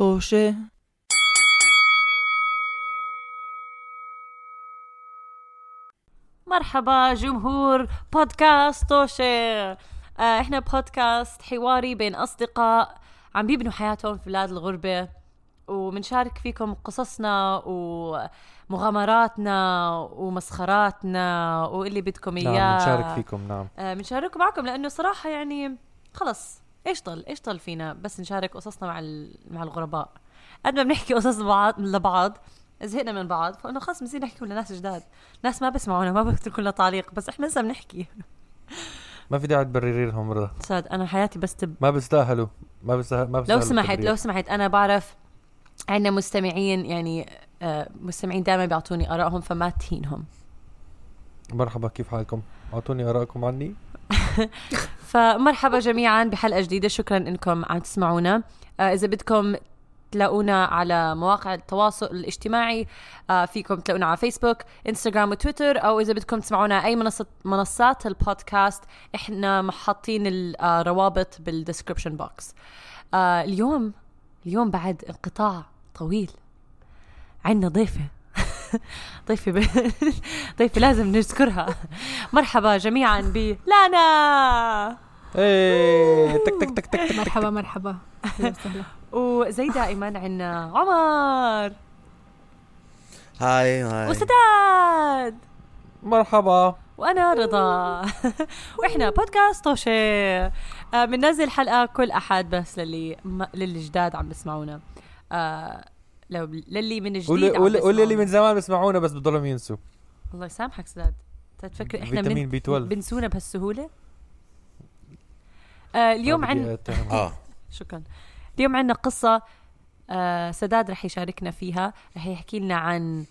طوشة مرحبا جمهور بودكاست طوشة آه إحنا بودكاست حواري بين أصدقاء عم بيبنوا حياتهم في بلاد الغربة وبنشارك فيكم قصصنا ومغامراتنا ومسخراتنا واللي بدكم اياه نعم نشارك فيكم نعم. آه بنشارك معكم لأنه صراحة يعني خلص. إيش ضل إيش ضل فينا بس نشارك قصصنا مع مع الغرباء؟ قد ما بنحكي قصص بعض لبعض زهقنا من بعض فإنه خلص بنصير نحكي لناس جداد؟ ناس ما بسمعونا ما بيتركوا لنا تعليق بس إحنا لسه بنحكي. ما في داعي تبرري لهم رضا ساد أنا حياتي بس تب... ما بيستاهلوا. ما بيستاهل ما لو بيستاهلوا سمحت التبرير. لو سمحت أنا بعرف عندنا مستمعين يعني آه مستمعين دائما بيعطوني آرائهم فما تهينهم. مرحبا كيف حالكم؟ أعطوني آرائكم عني. فمرحبا جميعا بحلقة جديدة. شكرا إنكم عم تسمعونا. آه إذا بدكم تلاقونا على مواقع التواصل الاجتماعي آه فيكم تلاقونا على فيسبوك انستغرام وتويتر أو إذا بدكم تسمعونا أي منصه منصات البودكاست إحنا محطين الروابط بال description box. آه اليوم اليوم بعد انقطاع طويل. عندنا ضيفة. ضيفة ب... ضيفة لازم نذكرها. مرحبا جميعا ب لانا. إيه تك تك تك تك مرحبا مرحبا. وزي دائما عنا عمر. هاي هاي. وسداد مرحبا. وأنا رضا. وإحنا بودكاست طوشة. آه، بننزل حلقة كل أحد بس للي. للي جداد عم بسمعونا. آه لو للي من جديد قولي عم قولي قولي اللي بيسمعونا. من زمان بسمعونا بس بضلهم ينسوا. الله يسامحك سداد أنت تفكر إحنا فيتامين من... B12 بنسونا بهالسهولة؟ آه اليوم بدي عن. آه. شكرا. اليوم عندنا قصة آه سداد رح يشاركنا فيها. رح يحكي لنا عن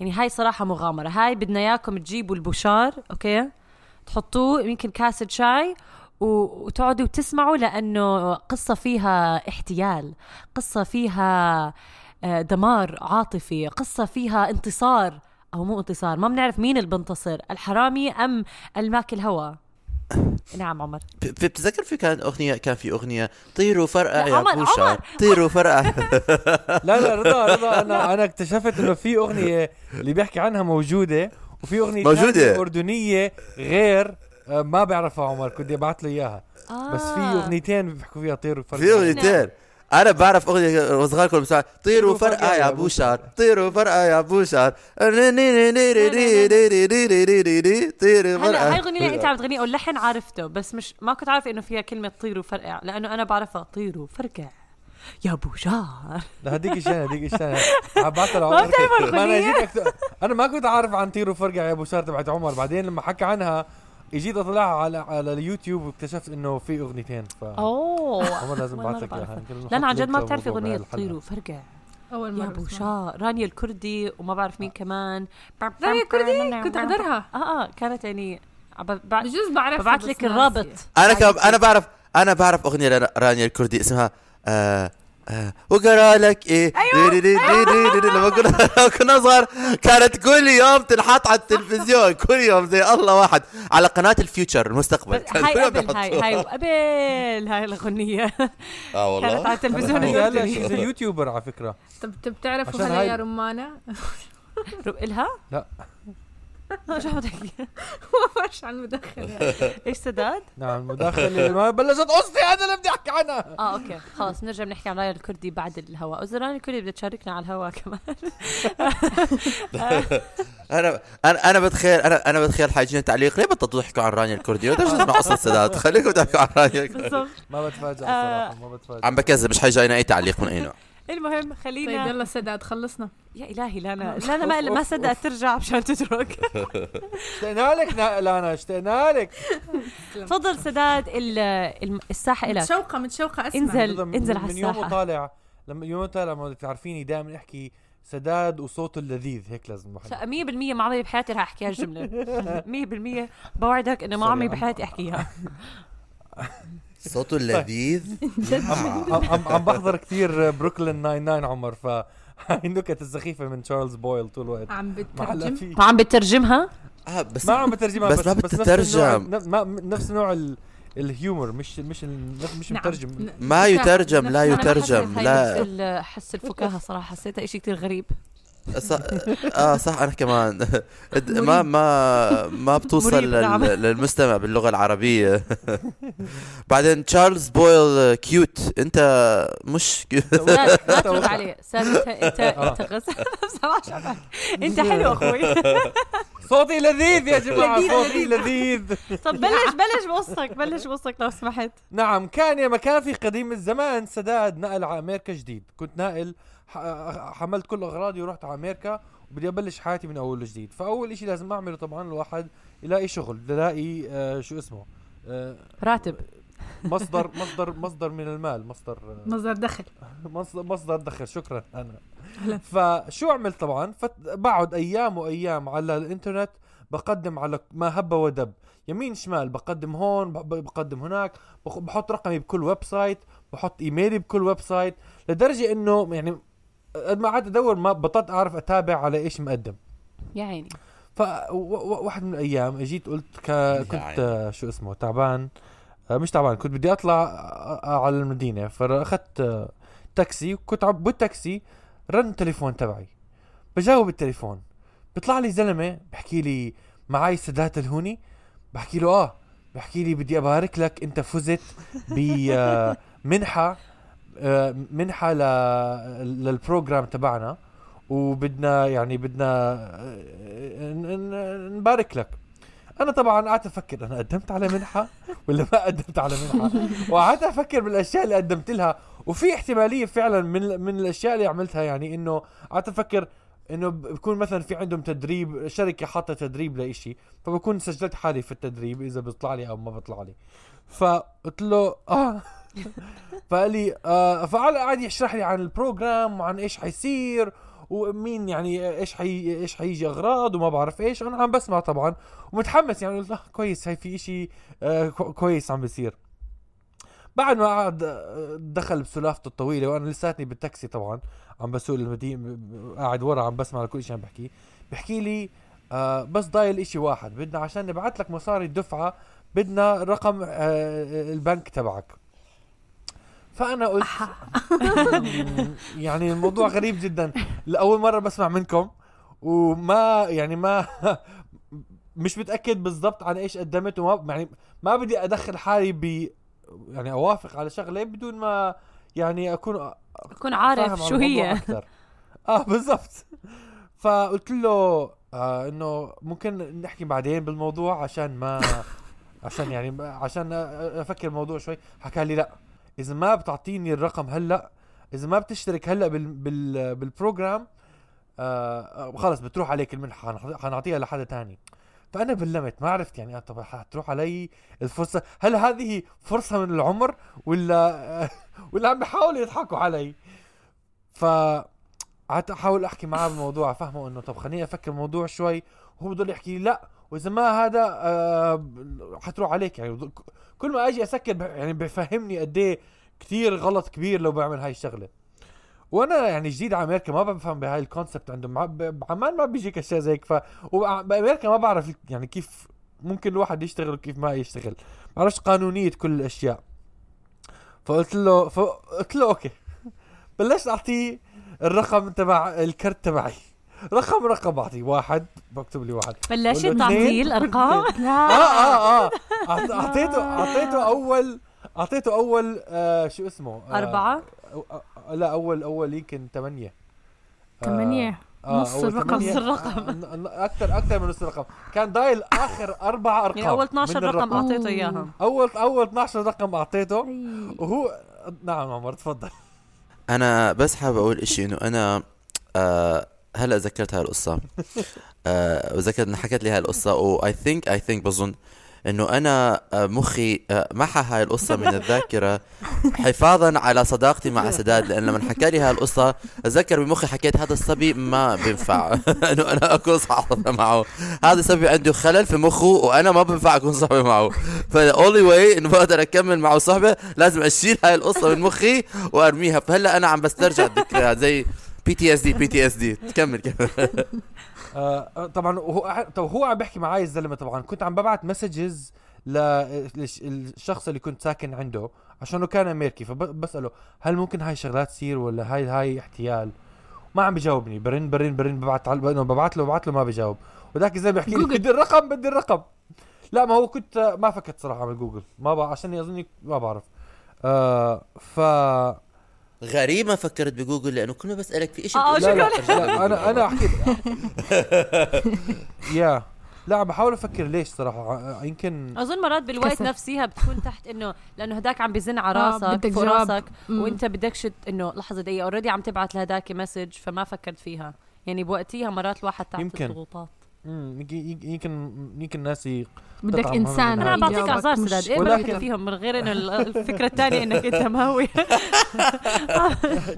يعني هاي صراحة مغامرة. هاي بدنا إياكم تجيبوا البوشار okay؟ تحطوه يمكن كاسة شاي وتقعدوا تسمعوا لأنه قصة فيها احتيال. قصة فيها آه، دمار عاطفي قصة فيها انتصار أو مو انتصار ما بنعرف مين اللي بنتصر الحرامي أم الماكل هوا؟ نعم عمر. بتتذكر في كانت أغنية كان في أغنية طيروا فرقع يا عمر. طيروا فرقع لا لا رضا رضا أنا أنا اكتشفت إنه في أغنية اللي بيحكي عنها موجودة وفي أغنية موجودة. تانية أردنية غير آه، ما بيعرفها عمر كنت أبعث له إياها. بس في آه. أغنيتين بيحكوا فيها طير وفرق في أغنيتين. أنا بعرف اغنيه وصغار كلهم بيسمعوا طيروا فرقع يا بوشار طيروا فرقع يا بوشار طيروا هلا هاي الاغنيه اللي انت فرقع عم تغنيها اللحن عرفته بس مش ما كنت عارفه انه فيها كلمه طير وفرقع لأنه أنا بعرفها طير وفرقع يا بوشار لا هديك الشانة هديك ما لعمر بتعرف ما أنا؟ جيت. أنا ما كنت عارف عن طير وفرقع يا ابو شار تبعت عمر بعدين لما حكى عنها إجيت أطلعها على على اليوتيوب واكتشفت إنه في أغنيتين ف أوه. عمر لازم أبعث لك ما إياها بعرفها. يمكن نحط لا أنا عن جد ما بتعرفي للموضوع أغنية بهالحلقة. طير وفرقع أول يا مرة بسمعها. بوشار رانيا الكردي وما بعرف مين كمان. رانيا الكردي؟ كنت أحضرها. آه آه كانت يعني بجوز بعرف ببعث لك الرابط. أنا كم أنا بعرف أنا بعرف أغنية لرانيا الكردي اسمها آه آه. وقرا لك إيه؟ دي- دي- دي- دي- دي- دي- لما كنا لما كنا صغار كانت كل يوم تنحط على التلفزيون. كل يوم زي الله واحد. على قناة الفيوتشر المستقبل. هاي قبل هاي. هاي قبل هاي الأغنية. آه كانت على والله التلفزيون. يوتيوبر على فكرة. طب بتعرفوا هلا يا رمانة؟ رب إلها؟ لا. شو عم تحكي؟ ما فاش عن مدخن إيش سداد؟ نعم المداخله اللي ما بلشت قصتي أنا اللي بدي أحكي عنها آه أوكي. خلاص نرجع بنحكي عن رايا الكردي بعد الهواء. وإذا رايا الكردي بدها تشاركنا على الهواء كمان. أنا أنا أنا بتخيل أنا أنا بتخيل حيجينا تعليق ليه بطلتوا تحكوا عن رانيا الكردي؟ بدنا نسمع قصة سداد. خليكم تحكوا عن رانيا الكردي. ما بتفاجئ. صراحة ما بتفاجئ عم بكذب مش حيجينا أي تعليق من أي نوع. المهم طيب خلينا يلا سداد خلصنا يا إلهي لانا لانا ما ما صدقت ترجع مشان تترك. اشتقنا لك نا- لانا اشتقنا لك. تفضل سداد الساحة لك متشوقة متشوقة أسمع. انزل. انزل على من يوم. طالع لما يوم طالع ما بدك تعرفيني دائما أحكي سداد وصوته اللذيذ هيك لازم الواحد 100% ما عمري بحياتي رح احكي هالجمله 100% بوعدك إنه ما عمري عم- بحياتي أحكيها. صوته اللذيذ عم, عم, عم بحضر كثير بروكلين 99 عمر ف هاي النكت السخيفة من تشارلز بويل طول الوقت. عم بترجم ما عم بترجمها آه بس ما عم بترجمها بس بس ما بتترجم. نفس نوع ال- ال humor مش مش مش نعم. مترجم. ما يترجم لا يترجم لا. حس الفكاهة صراحة حسيتها إشي كتير غريب. صح آه صح أنا كمان. ما ما ما بتوصل نعم. لل- للمستمع باللغة العربية. بعدين تشارلز بويل cute. أنت مش cute لا لا ترد عليه أنت أنت آه. أنت حلو أخوي. صوتي لذيذ يا جماعة لذيذ، صوتي لذيذ. طب بلش بلش بوصك بلش بوصك لو سمحت. نعم كان يا مكان في قديم الزمان سداد نقل على أمريكا جديد كنت ناقل حملت كل أغراضي ورحت على أمريكا وبدي أبلش حياتي من أول وجديد. فأول إشي لازم أعمله طبعا الواحد يلاقي شغل يلاقي آه شو اسمه آه راتب. مصدر مصدر مصدر من المال مصدر آه مصدر دخل. مصدر, مصدر دخل. شكرا أنا. فشو عملت طبعا؟ فبقعد أيام وأيام على الإنترنت بقدم على ما هب ودب. يمين شمال بقدم هون بقدم هناك بحط رقمي بكل website بحط إيميلي بكل website لدرجة إنه يعني قد ما قعدت أدور ما بطلت أعرف أتابع على إيش مقدم. يا عيني. فواحد من الأيام أجيت قلت ك... كنت عيني. شو اسمه تعبان. آه، مش تعبان كنت بدي أطلع آه، آه، على المدينة. فأخذت تاكسي وكنت عم بالتاكسي رن التليفون تبعي. بجاوب التليفون. بيطلع لي زلمة بحكي لي معي سدات الهوني؟ بحكي له آه. بحكي لي بدي أبارك لك أنت فزت بمنحه منحة ل- لل program تبعنا وبدنا يعني بدنا آه، نبارك لك. أنا طبعا قعدت أفكر أنا قدمت على منحة ولا ما قدمت على منحة؟ وقعدت أفكر بالأشياء اللي قدمت لها وفي احتمالية فعلا من من الأشياء اللي عملتها يعني إنه قعدت أفكر إنه بكون مثلا في عندهم تدريب شركة حاطة تدريب لإشي فبكون سجلت حالي في التدريب إذا بيطلع لي أو ما بيطلع لي. فقلت له آه. فقال لي آه فقعد قعد يشرح لي عن البروجرام وعن إيش حيصير ومين يعني إيش حي إيش حيجي أغراض وما بعرف إيش. أنا عم بسمع طبعا ومتحمس يعني قلت آه كويس هاي في إشي آه كو- كويس عم بيصير. بعد ما قعد آه، دخل بسلافته الطويلة وأنا لساتني بالتاكسي طبعا عم بسوق المدينة قاعد ورا عم بسمع لكل شيء عم بحكي. بحكي لي آه بس ضايل إشي واحد بدنا عشان نبعث لك مصاري الدفعة بدنا رقم آه البنك تبعك. فأنا قلت يعني الموضوع غريب جدا. لأول مرة بسمع منكم وما يعني ما مش متأكد بالضبط عن إيش قدمت وما يعني ما بدي أدخل حالي ب يعني أوافق على شغلة بدون ما يعني أكون بكون عارف شو هي. أكثر. آه بالضبط. فقلت له آه إنه ممكن نحكي بعدين بالموضوع عشان ما عشان يعني عشان أفكر الموضوع شوي. حكى لي لا. إذا ما بتعطيني الرقم هلأ إذا ما بتشترك هلأ بال بال بالبروجرام آه آه، خلص بتروح عليك المنحة حنعطيها لحدا تاني. فأنا بلمت ما عرفت يعني آه، طب حتروح علي الفرصة؟ هل هذه فرصة من العمر ولا ولا عم بيحاولوا يضحكوا علي؟ ف قعدت أحاول أحكي معاه بالموضوع افهمه إنه طب خليني أفكر الموضوع شوي. وهو بضل يحكي لي لأ وإذا ما هذا آه حتروح عليك يعني. كل ما أجي أسكر يعني بفهمني قد إيه كثير غلط كبير لو بعمل هاي الشغلة. وأنا يعني جديد على أمريكا ما بفهم بهاي ال concept عندهم. بعمان ما بيجيك اشياء زي هيك ف وبامريكا ما بعرف يعني كيف ممكن الواحد يشتغل وكيف ما يشتغل. ما بعرفش قانونية كل الأشياء. فقلت له فقلت له okay. بلشت أعطيه الرقم تبع الكرت تبعي. رقم رقم اعطيه واحد بكتب لي واحد. بلشت تعطيه. الأرقام؟ آه آه آه. أعط- أعطيته أعطيته أول أعطيته أول آه شو اسمه؟ آه أربعة؟ آه لا أول أول يمكن ثمانية ثمانية نص أول الرقم. ثمانية. نص الرقم. آه، أكثر أكثر من نص الرقم. كان ضايل آخر أربع أرقام يعني أول 12 من رقم الرقم. اعطيته اياهم أول أول 12 رقم أعطيته. وهو نعم عمر تفضل. أنا بس حابب أقول إشي إنه أنا آه هلا ذكرت هاي القصة. آه وذكرت ان حكت لي هاي القصة و I think I think بظن إنه أنا آه، مخي آه، محى هاي القصة من الذاكرة حفاظا على صداقتي مع سداد لأن لما حكى لي هاي القصة أتذكر بمخي حكيت هذا الصبي ما بينفع. إنه أنا أكون صاحب معه. هذا الصبي عنده خلل في مخه وأنا ما بينفع أكون صاحبي معه. فال only way إنه بقدر أكمل معه صحبة لازم أشيل هاي القصة من مخي وأرميها. فهلا أنا عم بسترجع الذكريات زي بي تي اس دي بي تي اس دي كمل كمل. آه طبعا هو طب هو عم بيحكي معي الزلمة طبعا. كنت عم ببعت messages للشخص اللي كنت ساكن عنده عشانه كان أمريكي. فبساله هل ممكن هاي شغلات تصير ولا هاي هاي احتيال؟ ما عم بجاوبني. برن برن برن ببعت ببعت له ببعت له ما بجاوب. وذاك الزلمة بيحكي لي. بدي الرقم بدي الرقم. لا ما هو كنت ما فكرت صراحة اعمل جوجل ما بعرف عشان اظني ما بعرف. آه ف غريب ما فكرت بجوجل لأنه كل ما بسألك في شيء آه، لا لا, شكراً. أنا أنا أحكي يا لا عم بحاول أفكر ليش صراحة يمكن أظن مرات بالوقت كسل. نفسها بتكون تحت إنه لأنه هداك عم بزن على آه، راسك بدك فوق. راسك. وأنت بدكش ت- إنه لحظة دقيقة already عم تبعت لهداك message فما فكرت فيها يعني بوقتيها مرات الواحد تحت يمكن. الضغوطات يمكن يمكن يمكن ناس ي- بدك إنسان. أنا بعطيك أعذار سداد. إيه ولكن- فيهم من غير إنه ال- الفكرة الثانية إنك أنت مهوي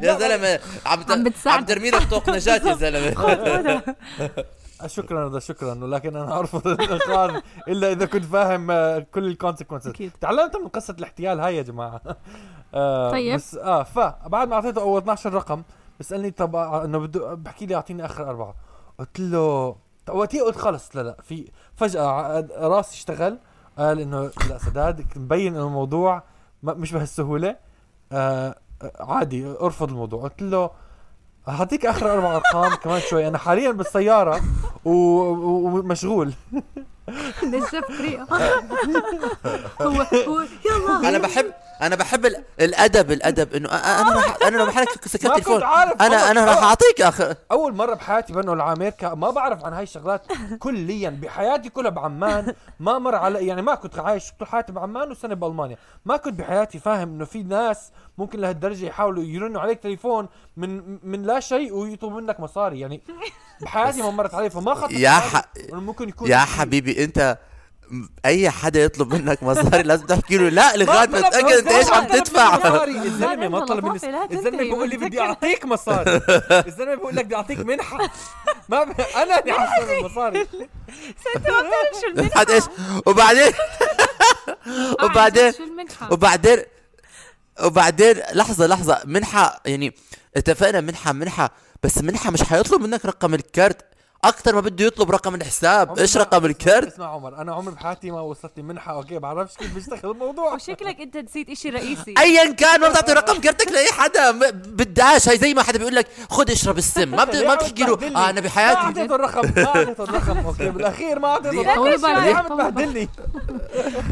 يا زلمة عم عم بتساعد. عم ترمي لك طوق نجاة يا زلمة. شكرا رضا شكرا ولكن أنا ارفض الاقرار إلا إذا كنت فاهم آه، كل الكونسيكونسز. تعلمت من قصة الاحتيال هاي يا جماعة. آه طيب. بس آه فبعد ما أعطيته أول 12 رقم بسألني طب آه، إنه بده بحكي لي أعطيني آخر أربعة. قلت له وقتها قلت خلص. لا لا في فجأة راسي اشتغل قال إنه لا سداد مبين إنه الموضوع مش بهالسهولة. آه آه، عادي ارفض الموضوع. قلت له هعطيك آخر أربع أرقام كمان شوي. أنا حاليا بالسيارة ومشغول. ليش فريق هو هو يلا أنا بحب أنا بحب ال- الأدب الأدب إنه أنا راح أنا لو محلك سكرت ما كنت تليفون عارف أنا أنا راح أعطيك أخ. أول مرة بحياتي بنقل على أمريكا ما بعرف عن هاي الشغلات كليا. بحياتي كلها بعمان ما مر على يعني ما كنت عايش طول حياتي بعمان وسنة بألمانيا. ما كنت بحياتي فاهم إنه في ناس ممكن لهالدرجة يحاولوا يرنوا عليك تليفون من من لا شيء ويطلبوا منك مصاري. يعني بحياتي ما مرت علي فما خطر يا ح... ممكن يكون يا. حبيبي انت اي حدا يطلب منك مصاري لازم تحكي له. لا لغاية ما تتأكد انت إيش عم تدفع. الزلمة ما طلب مني الزلمة بيقول لي بدي. أعطيك مصاري. الزلمة بيقول لك بدي أعطيك منحة. ما ب... أنا اللي حصل المصاري. انت ما بتعرف شو المنحة. حد إيش؟ وبعدين وبعدين وبعدين وبعدين لحظة لحظة منحة يعني اتفقنا منحة منحة بس منحة مش حيطلب منك رقم ال card. أكثر ما بده يطلب رقم الحساب. إيش رقم ال card؟ اسمع عمر أنا عمري بحياتي ما وصلتني منحة okay بعرفش كيف بيشتغل الموضوع. وشكلك أنت نسيت إشي رئيسي. ايا كان ما بتعطي رقم كارتك لأي حدا. بداش هي زي ما حدا بيقول لك خد اشرب السم. ما بت... ما بتحكي له آه أنا ما بحياتي أعطيته الرقم ما أعطيته الرقم أوكي بالأخير ما أعطيته الرقم. عم. تبهدلني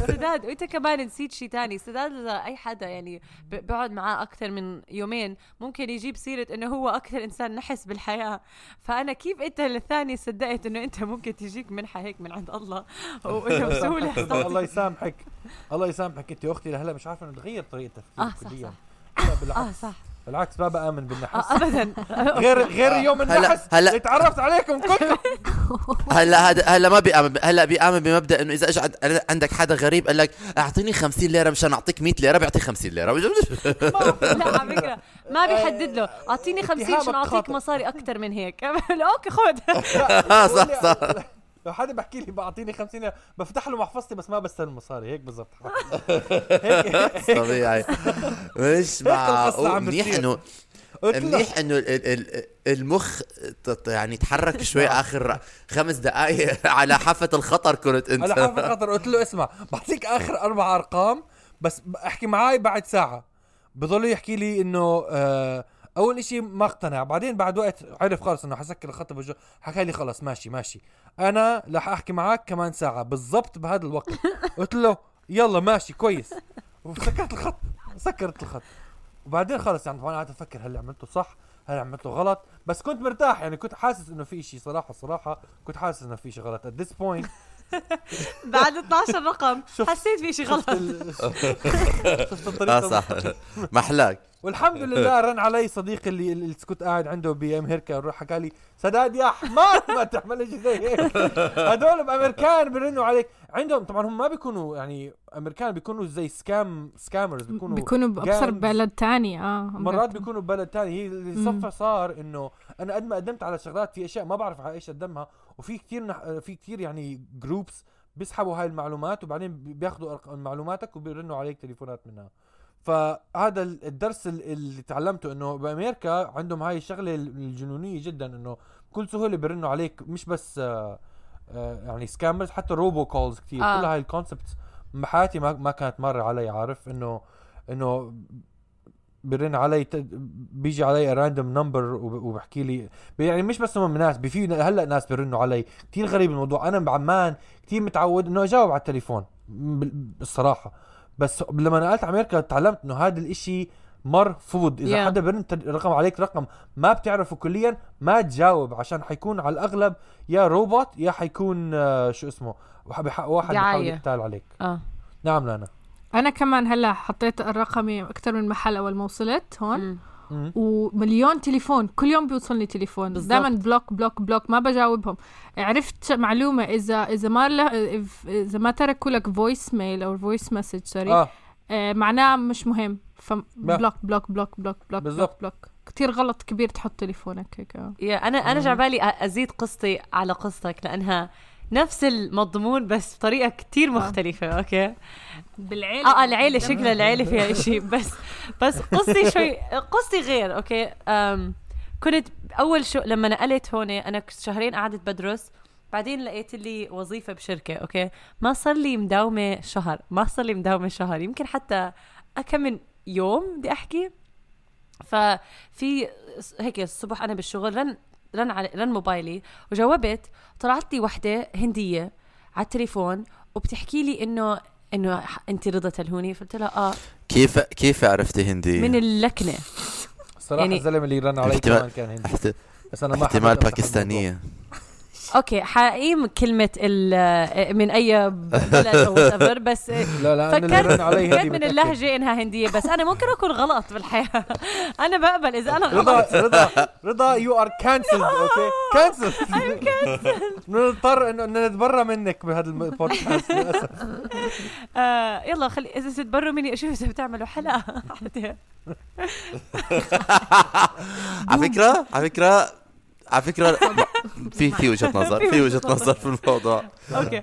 سداد وانت كمان نسيت شيء تاني. سداد إذا أي حدا يعني ب- بقعد معاه أكثر من يومين ممكن يجيب سيرة إنه هو أكثر إنسان نحس بالحياة. فأنا كيف أنت الثاني صدقت إنه أنت ممكن تجيك منحة هيك من عند الله. وانه بسهوله الله يسامحك. الله يسامحك أنت أختي. لهلا مش عارفة إنه تغير طريقة تفكيرك صح كليا صح. لا آه بالعكس صح. بالعكس ما بآمن آه بالنحس ابدا. غير غير يوم هلا- النحس هلا- اللي تعرفت عليكم كلكم. هلا هذا هلا ما بيآمن هلا بيآمن بمبدأ إنه إذا اجى عند- عندك حدا غريب قال لك أعطيني 50 ليرة مشان أعطيك 100 ليرة بيعطيك 50 ليرة. لا على فكرة. ما بيحدد له. أعطيني 50 عشان اتهامك اعطيك. مصاري أكثر من هيك. أوكي خذ. آه، صح. صح لو حدا بحكي لي بعطيني 50 بفتح له محفظتي بس ما بستلم مصاري هيك بالضبط. هيك. طبيعي. مش معقول. منيح. انه منيح إنه ال- ال- ال- المخ يعني تحرك شوي آخر خمس دقائق على حافة الخطر كنت على انت حافظ خطر قلت له اسمع بعطيك آخر أربع أرقام بس احكي معي بعد ساعة. بضل يحكي لي إنه آه أول إشي ما اقتنع. بعدين بعد وقت عرف خلص إنه حسكر الخط بوجهه. حكى لي خلص ماشي ماشي. أنا رح أحكي معك كمان ساعة بالضبط بهذا الوقت. قلت له يلا ماشي كويس. وسكرت الخط سكرت الخط. وبعدين خلص يعني طبعا قعدت أفكر هل عملته صح هل عملته غلط. بس كنت مرتاح يعني كنت حاسس إنه في شيء صراحة صراحة كنت حاسس إنه في شيء غلط. At this point بعد 12 رقم حسيت في شيء غلط. شفت ال... شفت الطريقة آه صح. محلاك. والحمد لله رن علي صديقي اللي اللي كنت قاعد عنده بامريكا وراح حكى لي سداد يا حمار ما تعمل شيء زي هيك. هدول بأمريكان بيرنوا عليك. عندهم طبعا هم ما بيكونوا يعني أمريكان بيكونوا زي scam scammers بيكونوا بيكونوا gangs. بلد تاني آه مرات بيكونوا ببلد تاني. هي اللي. صفى صار إنه أنا قد ما قدمت على شغلات في أشياء ما بعرف على إيش اقدمها وفي كثير نح... في كثير يعني groups بيسحبوا هاي المعلومات وبعدين بي- بياخذوا معلوماتك وبيرنوا عليك تليفونات منها. فهذا ال- الدرس ال- اللي تعلمته إنه بأمريكا عندهم هاي الشغلة الجنونية جدا إنه بكل سهولة بيرنوا عليك مش بس آه آه يعني scammers حتى robocalls كثير آه. كل هاي ال concepts بحياتي ما ما كانت مرة علي عارف؟ إنه إنه برن علي بيجي علي random number وبحكي لي يعني مش بس هم ناس في هلأ ناس بيرنوا علي. كتير غريب الموضوع. أنا بعمان كتير متعود إنه أجاوب على التليفون بالصراحة. بس لما نقلت على أمريكا تعلمت إنه هذا الإشي مرفوض إذا Yeah. حدا برن تل- رقم عليك رقم ما بتعرفه كليا ما تجاوب عشان حيكون على الأغلب يا روبوت يا حيكون آه، شو اسمه واحد بحاول دعاية. يقتال عليك آه نعم لانا أنا كمان هلأ حطيت رقمي أكثر من محل أول ما وصلت هون مم. ومليون تليفون كل يوم بيوصلني تليفون. دائما block block block ما بجاوبهم. عرفت معلومة إذا إذا ما إذا ما تركوا لك voicemail أو voice message sorry آه. معناه مش مهم. ف block block block block block بالضبط. block كثير غلط كبير تحط تليفونك هيك. آه. يا أنا أنا جاي عبالي أ- أزيد قصتي على قصتك لأنها نفس المضمون بس بطريقة كتير مختلفة okay؟ بالعيلة. آه آه، العيلة شكلها العيلة فيها إشي. بس بس قصتي شوي قصتي غير okay؟ أم كنت أول شو لما نقلت هون أنا كنت شهرين قعدت بدرس بعدين لقيت لي وظيفة بشركة okay؟ ما صار لي مداومة شهر ما صار لي مداومة شهر يمكن حتى كم من يوم بدي أحكي. ففي هيك الصبح أنا بالشغل رن رن على رن موبايلي وجاوبت طلعت لي وحدة هندية على التليفون وبتحكي لي انه إنه أنت رضا تلهوني قلت لها آه. كيف كيف عرفتي هندي؟ من اللكنة. الصراحه يعني- الزلمة اللي رن علي احتمال- كمان كان هندي. احت- بس أنا ما احتمال باكستانية. okay حقيم كلمة ال من أي بلد أو whatever، بس. لا لا فكرت فكرت من. اللهجة إنها هندية بس أنا ممكن أكون غلط بالحياة. أنا بقبل إذا أنا رضا غلط. رضا رضا you are cancelled okay cancel نضطر انه نتبرى منك بهذا البودكاست للأسف. آه يلا خلي إذا تتبروا مني أشوف إذا بتعملوا حلقه على فكرة على فكرة على فكرة في في وجهة نظر في وجهة نظر في الموضوع. okay.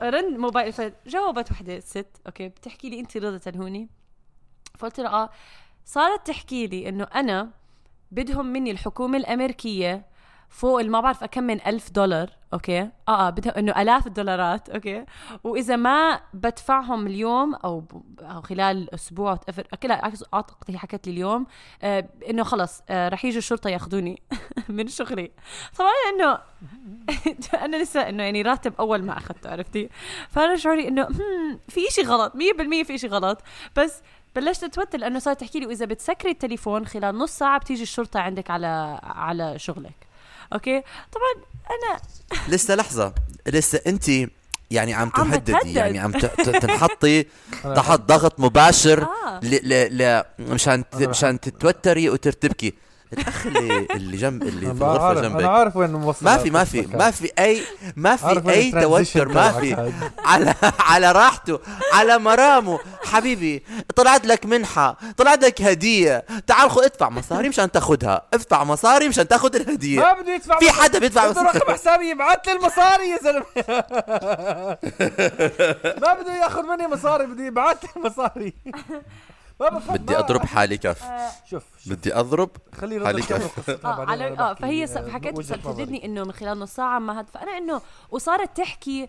فرن موبايل فجاوبت وحدة ست okay بتحكي لي أنت رضا تنهوني فقلت لها آه صارت تحكي لي إنه أنا بدهم مني الحكومة الأمريكية فوق ما بعرف كم من ألف دولار okay؟ آه آه بدها إنه آلاف الدولارات okay؟ وإذا ما بدفعهم اليوم أو أو خلال أسبوع أفر أكلها أعتقد هي حكت لي اليوم آه إنه خلص آه رح يجوا الشرطة ياخذوني من شغلي. طبعا إنه أنا لسه إنه يعني راتب أول ما أخذته عرفتي؟ فأنا شعوري إنه هم، في إشي غلط 100% في إشي غلط. بس بلشت أتوتر لأنه صارت تحكي لي وإذا بتسكري التليفون خلال نص ساعة بتيجي الشرطة عندك على على شغلك. okay؟ طبعا أنا لسه لحظة. لسه أنت يعني عم تهددي. يعني عم تنحطي تحت ضغط مباشر آه. ل ل ل مشان مشان تتوتري وترتبكي. الأخ اللي اللي جنب اللي في الغرفة عارف أنا جنبك عارف وين موصل ما في ما في ما في اي ما في أي توتر ما في. على على راحته على مرامه. حبيبي طلعت لك منحة طلعت لك هدية. تعال خذ ادفع مصاري مشان تاخذها ادفع مصاري مشان تاخذ الهدية. ما بده يدفع في حدا بيدفع بده مصاري؟ رقم حسابي يبعث لي المصاري يا زلمة. ما بده ياخذ مني مصاري بده يبعث لي مصاري. ما بفهم بدي أضرب حالي كف. شوف شوف. بدي أضرب خلي رضا حالي آه بعدين على آه فهي آه، حكيت. تهددني إنه من خلال نص ساعة ما هاد فأنا إنه وصارت تحكي آه،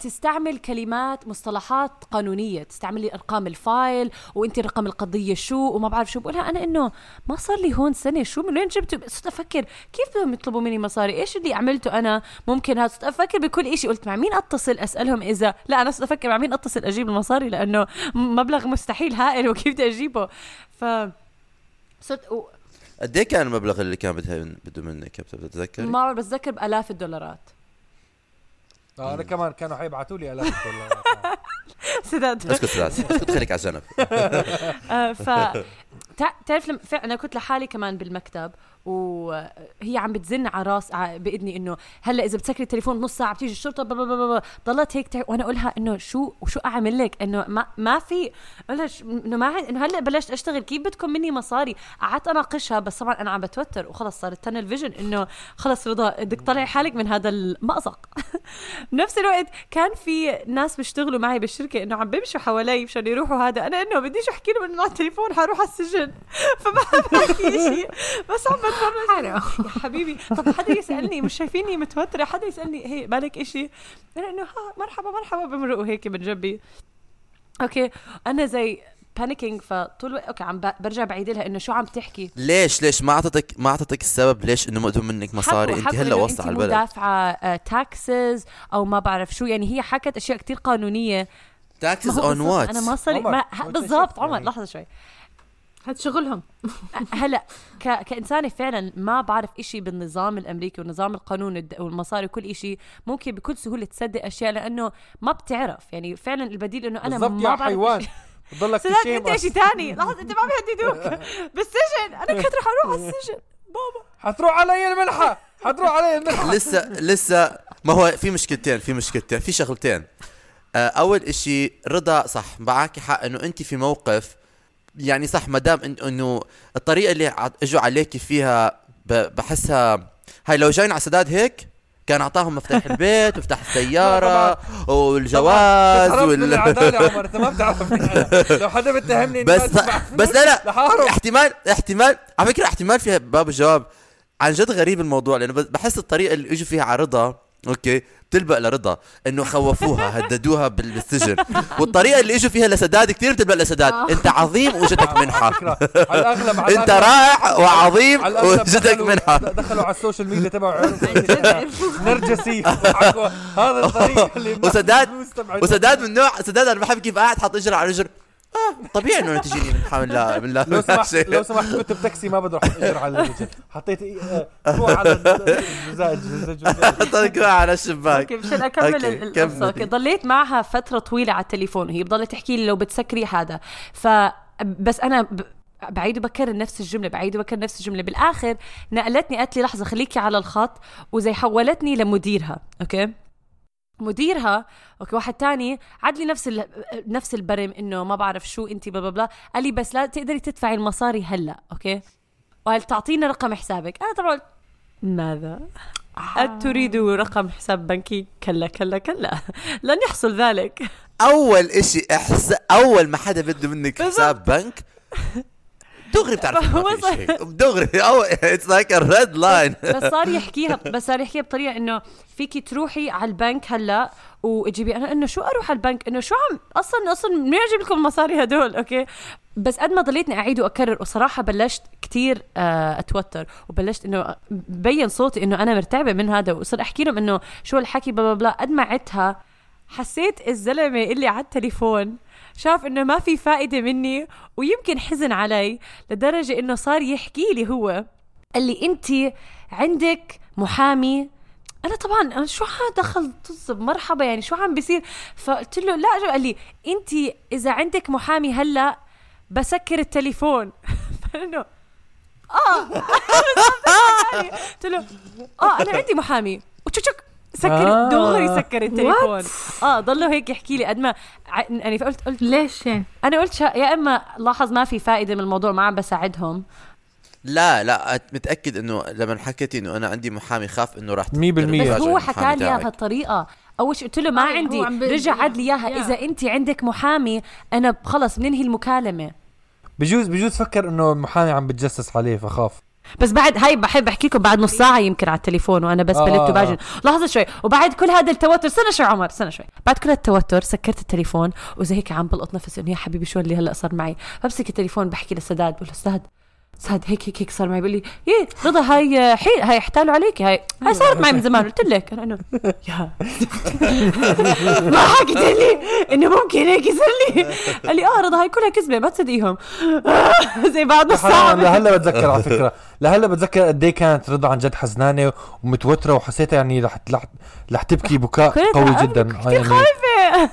تستعمل كلمات مصطلحات قانونية تستعمل لي أرقام ال file وأنت رقم القضية شو وما بعرف شو. بقولها أنا إنه ما صار لي هون سنة. شو من وين جبتوا صرت أفكر كيف بدهم يطلبوا مني مصاري؟ إيش اللي عملته أنا؟ ممكن هذا. صرت أفكر بكل شيء قلت مع مين أتصل؟ أسألهم إذا. لا أنا صرت أفكر مع مين أتصل أجيب المصاري؟ لأنه مبلغ مستحيل هائل. وكيف بدي أجيبه؟ ف صرت و- قد إيه كان المبلغ اللي كان بده منك؟ بتتذكري؟ ما بعرف بتذكر بآلاف الدولارات. آه، أنا كمان كانوا حيبعثوا لي الاف سداد. أسكت سلال أسكت خليك على جنب. آه، ف تع- تعرف لما أنا كنت لحالي كمان بالمكتب وهي عم بتزن على راس بإذني إنه هلأ إذا بتسكري التليفون نص ساعة بتيجي الشرطة blah blah blah ضلت هيك تع- وأنا أقولها إنه شو وشو أعمل لك؟ إنه ما ما في ش- إنه ما إنه هلأ بلشت أشتغل. كيف بدكم مني مصاري؟ قعدت أناقشها بس طبعا أنا عم بتوتر. وخلص صارت تنل فيجن إنه خلص رضا بدك تطلعي حالك من هذا المأزق. بنفس الوقت كان في ناس بيشتغلوا معي بالشركة إنه عم بيمشوا حوالي مشان يروحوا هذا. أنا إنه بديش أحكي لهم إنه على التليفون حروح على السجن. فما عم بحكي شيء. بس عم حرام. يا حبيبي. طب حدا يسألني مش شايفيني متوترة؟ حدا يسألني هي بالك إشي؟ أنا إنه ها مرحبا مرحبا. بمرقوا هيك من جنبي okay. أنا زي panicking فطول الوقت okay عم برجع بعيد لها إنه شو عم تحكي؟ ليش ليش؟ ما أعطتك ما أعطتك السبب ليش إنه مأخذ منك مصاري أنت هلأ إنه وصل على البلد. مدافعة taxes أو ما بعرف شو. يعني هي حكت أشياء كتير قانونية. taxes on what أنا ما صار ما بالضبط عمر يعني. لحظة شوي. هاد شغلهم هلا ك... كإنسانة فعلا ما بعرف إشي بالنظام الأمريكي والنظام القانون الد- والمصاري وكل إشي ممكن بكل سهولة تصدق أشياء لأنه ما بتعرف. يعني فعلا البديل إنه أنا بالضبط ما يا بعرف حيوان. بضلك سداد تشيم أنت إشي تاني. لحظة أنت ما بيهددوك. بالسجن أنا كنت رح أروح على السجن. بابا. حتروح علي الملحة. حتروح علي الملحة. لسه لسه ما هو في مشكلتين في مشكلتين في شغلتين. آه، أول إشي رضا صح معك حق إنه انت في موقف يعني صح ما دام إن- إنه الطريقة اللي إجوا عليكي فيها بحسها هاي لو جايين على سداد هيك كان أعطاهم مفتاح البيت ومفتاح السيارة والجواز وال عمر أنت ما بتعرفني. لو حدا بيتهمني بس بس لا لا. احتمال احتمال. على فكرة احتمال فيها باب الجواب. عن جد غريب الموضوع لأنه بحس الطريقة اللي إجوا فيها على رضا أوكي. بتلبق لرضا إنه خوفوها هددوها بال- بالسجن. والطريقة اللي إجوا فيها لسداد كثير بتلبق لسداد. أنت عظيم وجدك منحه. على الأغلب على أنت رائع وعظيم وجدك دخلوا- منحه دخلوا على السوشيال ميديا تبعه نرجسي. هذا الطريق اللي وسداد. وسداد من نوع سداد أنا بحب كيف قاعد حاط اجر على رجل آه طبيعي إنه تجيني من لا من لا لو سمحت. لو سمحت كنت بتاكسي ما بدي أروح أجر على حطيت إيه- آه، روح على الزجاج الزجاج طلق على الشباك. أوكي مشان أكمل القصة. أوكي ضليت معها فترة طويلة على التليفون وهي بضلت تحكي لي لو بتسكري هذا. ف بس أنا ب... بعيد وبكرر نفس الجملة بعيد وبكرر نفس الجملة. بالآخر نقلتني قالت لي لحظة خليكي على الخط وزي حولتني لمديرها okay؟ مديرها. okay واحد تاني عاد لي نفس ال... نفس البرم إنه ما بعرف شو انت blah blah blah. قال لي بس لا تقدري تدفعي المصاري هلا okay. وقال تعطينا رقم حسابك. أنا طبعا ماذا؟ أتريد رقم حساب بنكي؟ كلا كلا كلا. لن يحصل ذلك. أول إشي احس أول ما حدا بده منك حساب بنك دغري بتعرف ما في شيء. دغري. أو it's like a red line بس صار يحكيها بس صار يحكيها بطريقة إنه فيكي تروحي على البنك هلا وتجيبي أنا إنه شو أروح على البنك؟ إنه شو عم أصلا أصلا منين أجيب لكم المصاري هدول؟ okay. بس قد ما ضليتني أعيد وأكرر وصراحة بلشت كتير آه، أتوتر وبلشت إنه بين صوتي إنه أنا مرتعبة من هذا وصرت أحكي لهم إنه شو الحكي blah blah قد ما عدتها حسيت الزلمة اللي على التليفون شاف إنه ما في فائدة مني ويمكن حزن علي لدرجة إنه صار يحكي لي هو قال لي أنت عندك محامي؟ أنا طبعا أنا شو دخل طز مرحبا يعني شو عم بيصير؟ فقلت له لا قال لي أنت إذا عندك محامي هلأ بسكر التليفون. فانه آه. قلت له آه أنا عندي محامي. وتشك سكر آه. دغري سكر التليفون آه ضلوا هيك يحكي لي قد ما ع- يعني فقلت قلت ليش أنا قلت شا... يا إما لاحظ ما في فائدة من الموضوع ما عم بساعدهم لا لا متأكد إنه لما حكيتي إنه أنا عندي محامي خاف إنه راح مية بالمية. بس يراجع هو حكى لي اياها. بهالطريقه أول شيء قلت له ما آه، عندي عم رجع عاد لي إياها يا. إذا انت عندك محامي أنا خلص بننهي المكالمة بجوز بجوز فكر إنه المحامي عم بتجسس عليه فخاف بس بعد هاي بحب أحكي لكم بعد نص ساعة يمكن على التليفون وأنا بس آه. بلت وباجن لحظة شوي. وبعد كل هذا التوتر استنى شوي عمر استنى شوي. بعد كل التوتر سكرت التليفون وزي هيك عم بلقط نفسي إنه يا حبيبي شو اللي هلأ صار معي؟ بمسك التليفون بحكي لسداد بقول له سداد سداد هيك هيك هيك صار معي بيقول لي إيه رضا هاي حي هاي احتالوا عليكي هاي هاي صارت معي من زمان قلت لك. أنا إنه يا ما حكيت لي إنه ممكن هيك يصير لي. قال لي آه رضا هاي كلها كذبة ما تصدقيهم. زي بعد نص ساعه لهلا بتذكر على فكرة لهلا بتذكر قد إيه كانت رضا عن جد حزنانة ومتوترة وحسيتها يعني رح رح, رح تبكي بكاء قوي جدا. كتير يعني خايفة.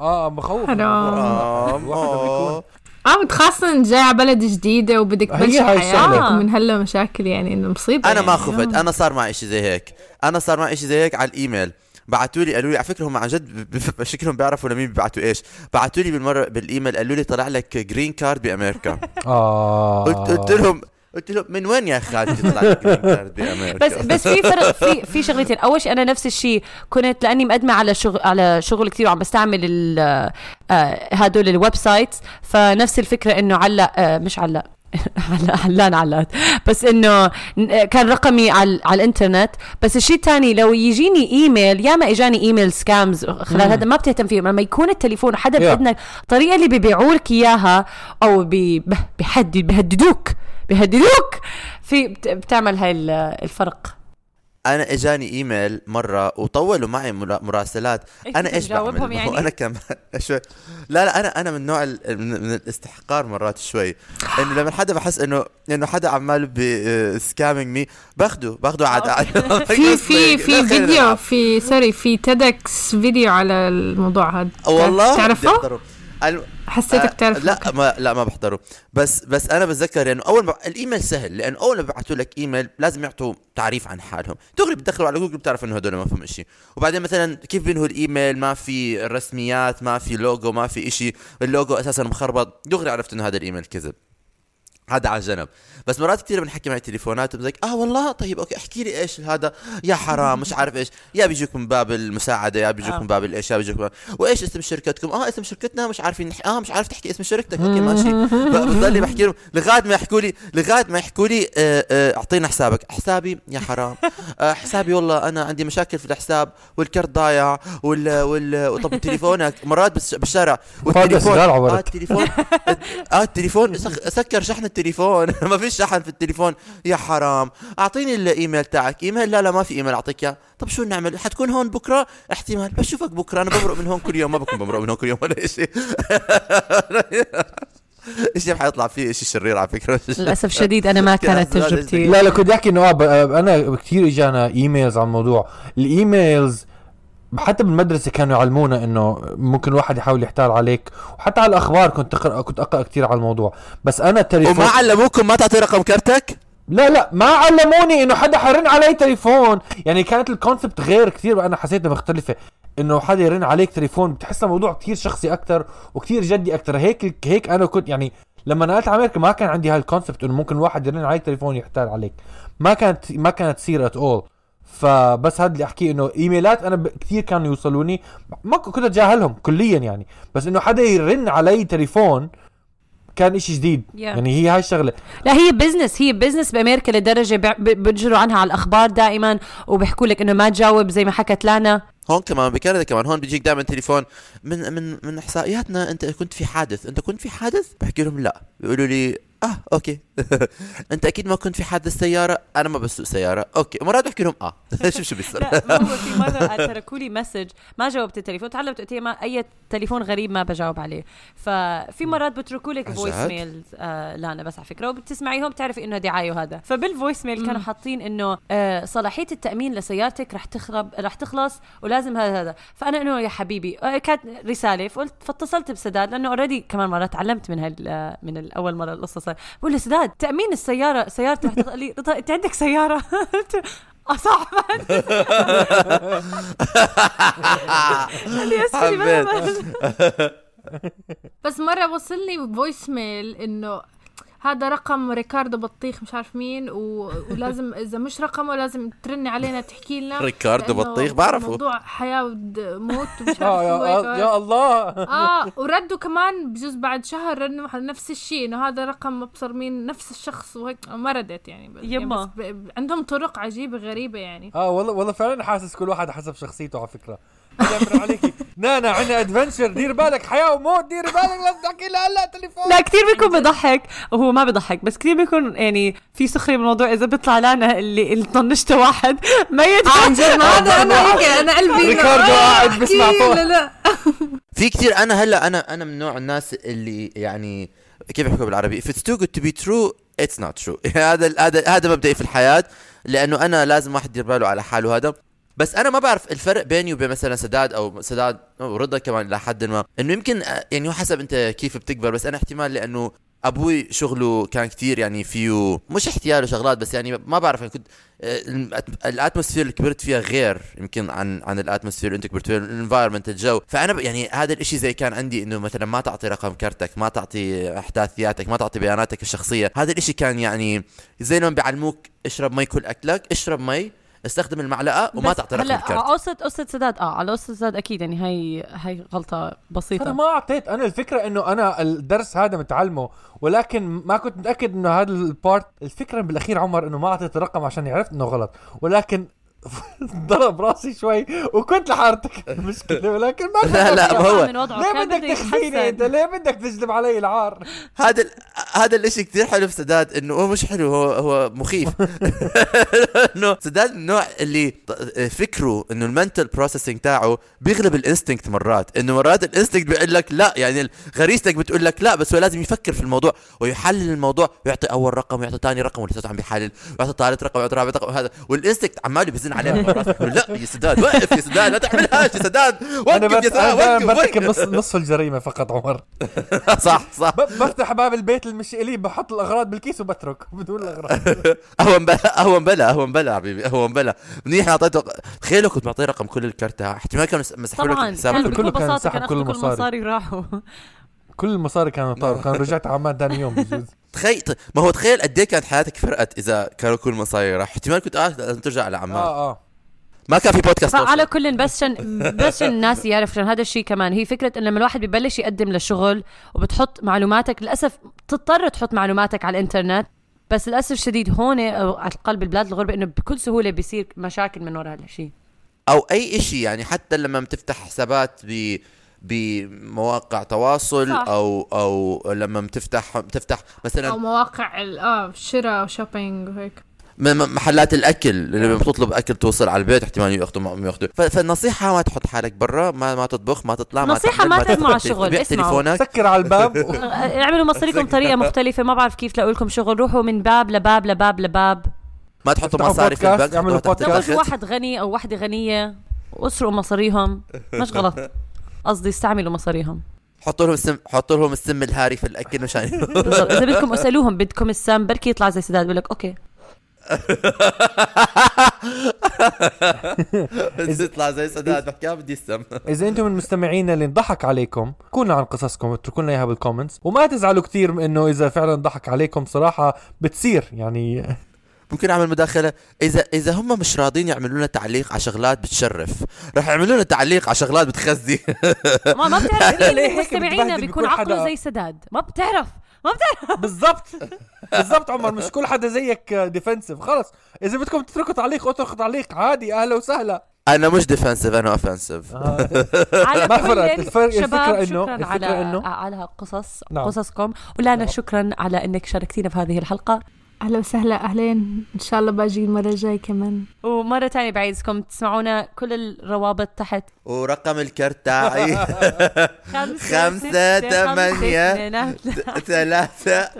آه مخوف حرام. آه، الواحد لما يكون- آه خاصة إن جاي على بلد جديدة وبدك تبلش حياة. الشغلة. من هلا مشاكل يعني إنه مصيبة أنا ما يعني. خفت. أنا صار معي شيء زي هيك. أنا صار معي شيء زي هيك على الإيميل. بعثوا لي قالوا لي على فكرة هم عن جد شكلهم بيعرفوا لمين بيبعتوا إيش. بعثوا لي بالمرة بالإيميل قالوا لي طلع لك green card بأمريكا. آه. قلت قلت لهم قلت لهم من وين يا خالتي طلع لك green card بامريكا بس بس في فرق في في شغلتين. أول شيء أنا نفس الشيء. كنت لأني مقدمة على شغل على شغل كثير وعم بستعمل ال- آه، هدول ال websites فنفس الفكرة إنه علق آه، مش علق علان علات بس إنه ن- كان رقمي على, على الإنترنت. بس الشيء الثاني لو يجيني إيميل ياما إجاني إيميل scams خلال هذا ما بتهتم فيه لما يكون التليفون Yeah. باذنك الطريقة اللي بيبيعوا لك إياها أو بي بيحدد بيهددوك. بيهددوك. في بت- بتعمل هاي ال- الفرق. أنا إجاني إيميل مرة وطولوا معي مرا- مراسلات. إيش أنا إيش بعمل؟ يعني؟ أنا كمان شوي. لا لا أنا أنا من نوع ال- من, الاستحقار مرات شوي. إنه لما حدا بحس إنه إنه حدا عمال ب scamming me باخده باخده عاد في في في فيديو في sorry في TEDx فيديو على الموضوع هذا والله؟ تعرفه؟ الم- حسيتك آه، تعرف لا ما لا ما بحضره. بس بس أنا بتذكر إنه أول ما الإيميل سهل لأنه أول ما بيبعثوا لك إيميل لازم يعطوا تعريف عن حالهم. دغري بتدخلوا على جوجل بتعرف إنه هدول ما فيهم شيء وبعدين مثلا كيف بينهوا الإيميل؟ ما في رسميات ما في لوجو ما في شيء اللوجو أساسا مخربط. دغري عرفت إنه هذا الإيميل كذب. هذا على جنب بس مرات كثير بنحكي مع التليفونات بزيك آه والله طيب okay احكي لي إيش هذا؟ يا حرام مش عارف إيش. يا بيجوك من باب المساعدة يا بيجوك آه. من باب الإيش يا بيجوك من... وإيش اسم شركتكم؟ آه اسم شركتنا مش عارفين نح... آه مش عارف تحكي اسم شركتك. okay ماشي. بضلي بحكي لهم لغاية ما يحكوا لي لغاية ما يحكوا لي آه، آه، أعطينا حسابك. حسابي؟ يا حرام. آه، حسابي والله أنا عندي مشاكل في الحساب والكرت ضايع وال وال طب تليفونك مرات بالشارع صغار آه التليفون آه التليفون سك- سكر شحن التليفون. ما فيش شحن في التليفون. يا حرام. أعطيني الإيميل تاعك. إيميل؟ لا لا ما في إيميل أعطيك إياه. طب شو نعمل؟ حتكون هون بكرة؟ احتمال. بشوفك بكرة. أنا بمرق من هون كل يوم. ما بكون بمرق من هون كل يوم ولا شيء شيء حيطلع فيه شيء شرير على فكرة. للأسف الشديد أنا ما كانت تجربتي. لا لا كنت أحكي إنه أنا كثير إجانا emails عن الموضوع. ال emails حتى بالمدرسة كانوا يعلمونا إنه ممكن الواحد يحاول يحتال عليك. وحتى على الأخبار كنت اقرا كنت أقرأ كثير على الموضوع. بس أنا التليفون وما علموكم ما تعطي رقم كرتك لا لا ما علموني إنه حدا حيرن علي تليفون. يعني كانت ال concept غير كثير أنا حسيتها مختلفة. إنه حدا يرن عليك تليفون بتحسها موضوع كثير شخصي أكثر وكثير جدي أكثر هيك هيك أنا كنت يعني لما نقلت على أمريكا ما كان عندي هاي ال concept إنه ممكن واحد يرن عليك تليفون يحتال عليك. ما كانت ما كانت تصير at all فبس هذا اللي أحكيه إنه إيميلات أنا ب- كثير كانوا يوصلوني. ما كنت اتجاهلهم كليا يعني. بس إنه حدا يرن علي تليفون كان إشي جديد. Yeah. يعني هي هاي الشغلة. لا هي business هي business بأمريكا لدرجة بع- ب- بجروا عنها على الأخبار دائما وبيحكوا لك إنه ما تجاوب زي ما حكت لانا. هون كمان بكندا كمان هون بيجيك دائما تليفون. من من من إحصائياتنا أنت كنت في حادث. أنت كنت في حادث؟ بحكي لهم لا. بيقولوا لي آه okay. انت أكيد ما كنت في حادث سيارة أنا ما بسوق سيارة. okay مرات بحكي لهم آه شوف شو بيصير. لا ما هو في مرة تركوا لي message ما جاوبت التليفون. تعلمت قلت ما أي تليفون غريب ما بجاوب عليه. ففي مرات بتركوا لك voice mail؟ آه لانا بس على فكرة وبتسمعيهم بتعرفي إنه دعاية وهذا. فبال voice mail كانوا حاطين إنه آه صلاحية التأمين لسيارتك رح تخرب رح تخلص ولازم هذا هذا. فأنا إنه يا حبيبي آه كانت رسالة فقلت فاتصلت بسداد لأنه already كمان مره تعلمت من هال آه، من الأول مرة القصة صار. بقول له سداد تأمين السيارة سيارتي. قال لي رضا أنت عندك سيارة آه صح لي حبيت. بس مرة وصلني voice mail إنه هذا رقم ريكاردو بطيخ مش عارف مين و... ولازم إذا مش رقمه لازم ترني علينا تحكي لنا. ريكاردو بطيخ بعرفه. موضوع حياة وموت ومش عارف شو يا. يا الله. آه وردوا كمان بجوز بعد شهر رنوا نفس الشيء إنه هذا رقم مبصر مين نفس الشخص وهيك. ما ردت يعني. بس يما. يعني بس ب... عندهم طرق عجيبة غريبة يعني. آه والله والله فعلا حاسس كل واحد حسب شخصيته على فكرة. عليكي. لانا عندنا adventure دير بالك. حياة وموت دير بالك. لازم تحكي لها هلا تليفون. لا كثير بيكون بضحك. وهو ما بضحك بس كثير بيكون يعني في سخرية بالموضوع إذا بيطلع لنا اللي اللي طنشته واحد ميت عن جد ما هذا أنا هيك أنا قلبي ريكاردو آه، قاعد فوق. لا لا. في كثير أنا هلأ أنا أنا من نوع الناس اللي يعني كيف يحكوا بالعربي؟ If it's too good to be true it's not true. هذا هذا هذا مبدئي في الحياة لأنه أنا لازم واحد يدير باله على حاله هذا. بس أنا ما بعرف الفرق بيني وبين مثلا سداد أو سداد أو رضا كمان لحد ما. إنه يمكن يعني حسب أنت كيف بتكبر بس أنا احتمال لأنه أبوي شغله كان كتير يعني فيه مش احتيال وشغلات بس يعني ما بعرف أنا كنت آه، ال atmosphere اللي كبرت فيها غير يمكن عن عن ال atmosphere اللي أنت كبرت فيها ال environment الجو. فأنا يعني هذا الإشي زي كان عندي إنه مثلا ما تعطي رقم كرتك ما تعطي أحداثياتك ما تعطي بياناتك الشخصية. هذا الإشي كان يعني زي لما بيعلموك اشرب مي كل أكلك اشرب مي استخدم المعلقة وما بس تعطي رقم هلا الكارت. على قصة قصة سداد. آه على قصة سداد أكيد يعني هي هي غلطة أنا بسيطة ما أعطيت. أنا الفكرة إنه أنا الدرس هذا متعلمه ولكن ما كنت متأكد إنه هذا ال part. الفكرة بالأخير عمر إنه ما أعطيت الرقم عشان عرفت إنه غلط. ولكن ضرب راسي شوي وكنت رح ارتكب المشكلة ولكن ما لا، لا،. ما هو- ليه بدك تخفيني أنت ليه بدك تجلب علي العار؟ هذا ال- هذا الإشي كثير حلو في سداد إنه هو مش حلو هو هو مخيف. إنه سداد من النوع اللي فكره إنه ال mental processing تاعه بيغلب ال instinct مرات. إنه مرات ال instinct بيقول لك لا يعني غريزتك بتقول لك لا بس هو لازم يفكر في الموضوع ويحلل الموضوع ويعطي أول رقم ويعطي ثاني رقم ولساته عم بيحلل ويعطي ثالث رقم ويعطي رابع رقم وهذا. وال instinct عمال بيزن عليه لا يا سداد وقف يا سداد لا تعملهاش يا سداد. وقف يا سداد وقف برتكب وقف. نص نصف الجريمة فقط عمر. صح صح. بفتح باب البيت اللي مش الي بحط الأغراض بالكيس وبترك بدون الأغراض. أهون بلا أهون بلا أهون بلا حبيبي أهون بلا. منيح أعطيته تخيل لو كنت معطيه رقم كل الكرت احتمال كانوا مسحوا لك طبعا الحساب كله كان بساطة سحب كان كل المصاري. راحوا كل المصاري كانوا طار كان رجعت عمان ثاني يوم بجوز. تخيل ما هو تخيل قد إيه كانت حياتك فرقت إذا كانوا كل المصاري راح احتمال كنت آه لازم ترجع على عمان آه آه. ما كان في بودكاست توصل. كل بس عشان بس عشان الناس يعرف عشان هذا الشيء كمان. هي فكرة ان لما الواحد ببلش يقدم للشغل وبتحط معلوماتك للأسف بتضطر تحط معلوماتك على الإنترنت. بس للأسف الشديد هون أو على قلب البلاد الغربه إنه بكل سهولة بيصير مشاكل من وراء هذا الشيء. أو أي شيء يعني حتى لما بتفتح حسابات ب بمواقع تواصل صح. أو أو لما بتفتح بتفتح مثلا أو مواقع آه شراء وشوبينج وهيك. محلات الأكل اللي لما بتطلب أكل توصل على البيت احتمال يأخذوا ما يأخذوا. فالنصيحة ما تحط حالك برا ما ما تطبخ ما تطلع ما نصيحة تعمل، ما ترموا على الشغل، بيع اسمعوا. تليفونك. سكر على الباب. و- اعملوا مصاريكم بطريقة مختلفة ما بعرف كيف تلاقوا لكم شغل روحوا من باب لباب لباب لباب. ما تحطوا مصاري في البنك اعملوا بودكاست. واحد غني أو وحده غنية واسرقوا مصاريهم. مش غلط. قصدي استعملوا مصاريهم. حطوا لهم السم حطوا لهم السم الهاري في الأكل مشان بالضبط. إذا بدكم اسألوهم بدكم السم بركي يطلع زي سداد بقول لك okay تطلع زي سداد بحكيها بدي السم. إذا أنتم من مستمعينا اللي انضحك عليكم احكوا لنا عن قصصكم اتركوا لنا إياها بال comments وما تزعلوا كثير إنه إذا فعلا ضحك عليكم صراحة بتصير يعني ممكن أعمل مداخلة. إذا إذا هم مش راضين يعملوا لنا تعليق على شغلات بتشرف رح يعملوا لنا تعليق على شغلات بتخزي. ما ما بتعرف. ليه؟ مين هيك مستمعينا بتبهدل بيكون عقله؟ زي سداد. ما بتعرف. ما بتعرف. بالضبط. بالضبط عمر. مش كل حدا زيك defensive خلص. إذا بدكم تتركوا تعليق اتركوا تعليق. عادي. أهلا وسهلا. أنا مش defensive أنا offensive على ما فرقت. الفرق- شكرا الفكرة على إنه- على قصص نعم. قصصكم. ولانا نعم. شكرا على إنك شاركتينا في هذه الحلقة. أهلا وسهلا. أهلين. إن شاء الله باجي المره الجايه كمان. ومرة ثانية بعيدكم تسمعونا كل الروابط تحت. ورقم الكرت تاعي خمسة ثمانية. ثلاثة.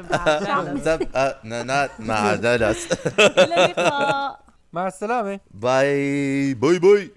سبعة نانات مع دلس إلى اللقاء. مع السلامة. باي باي باي.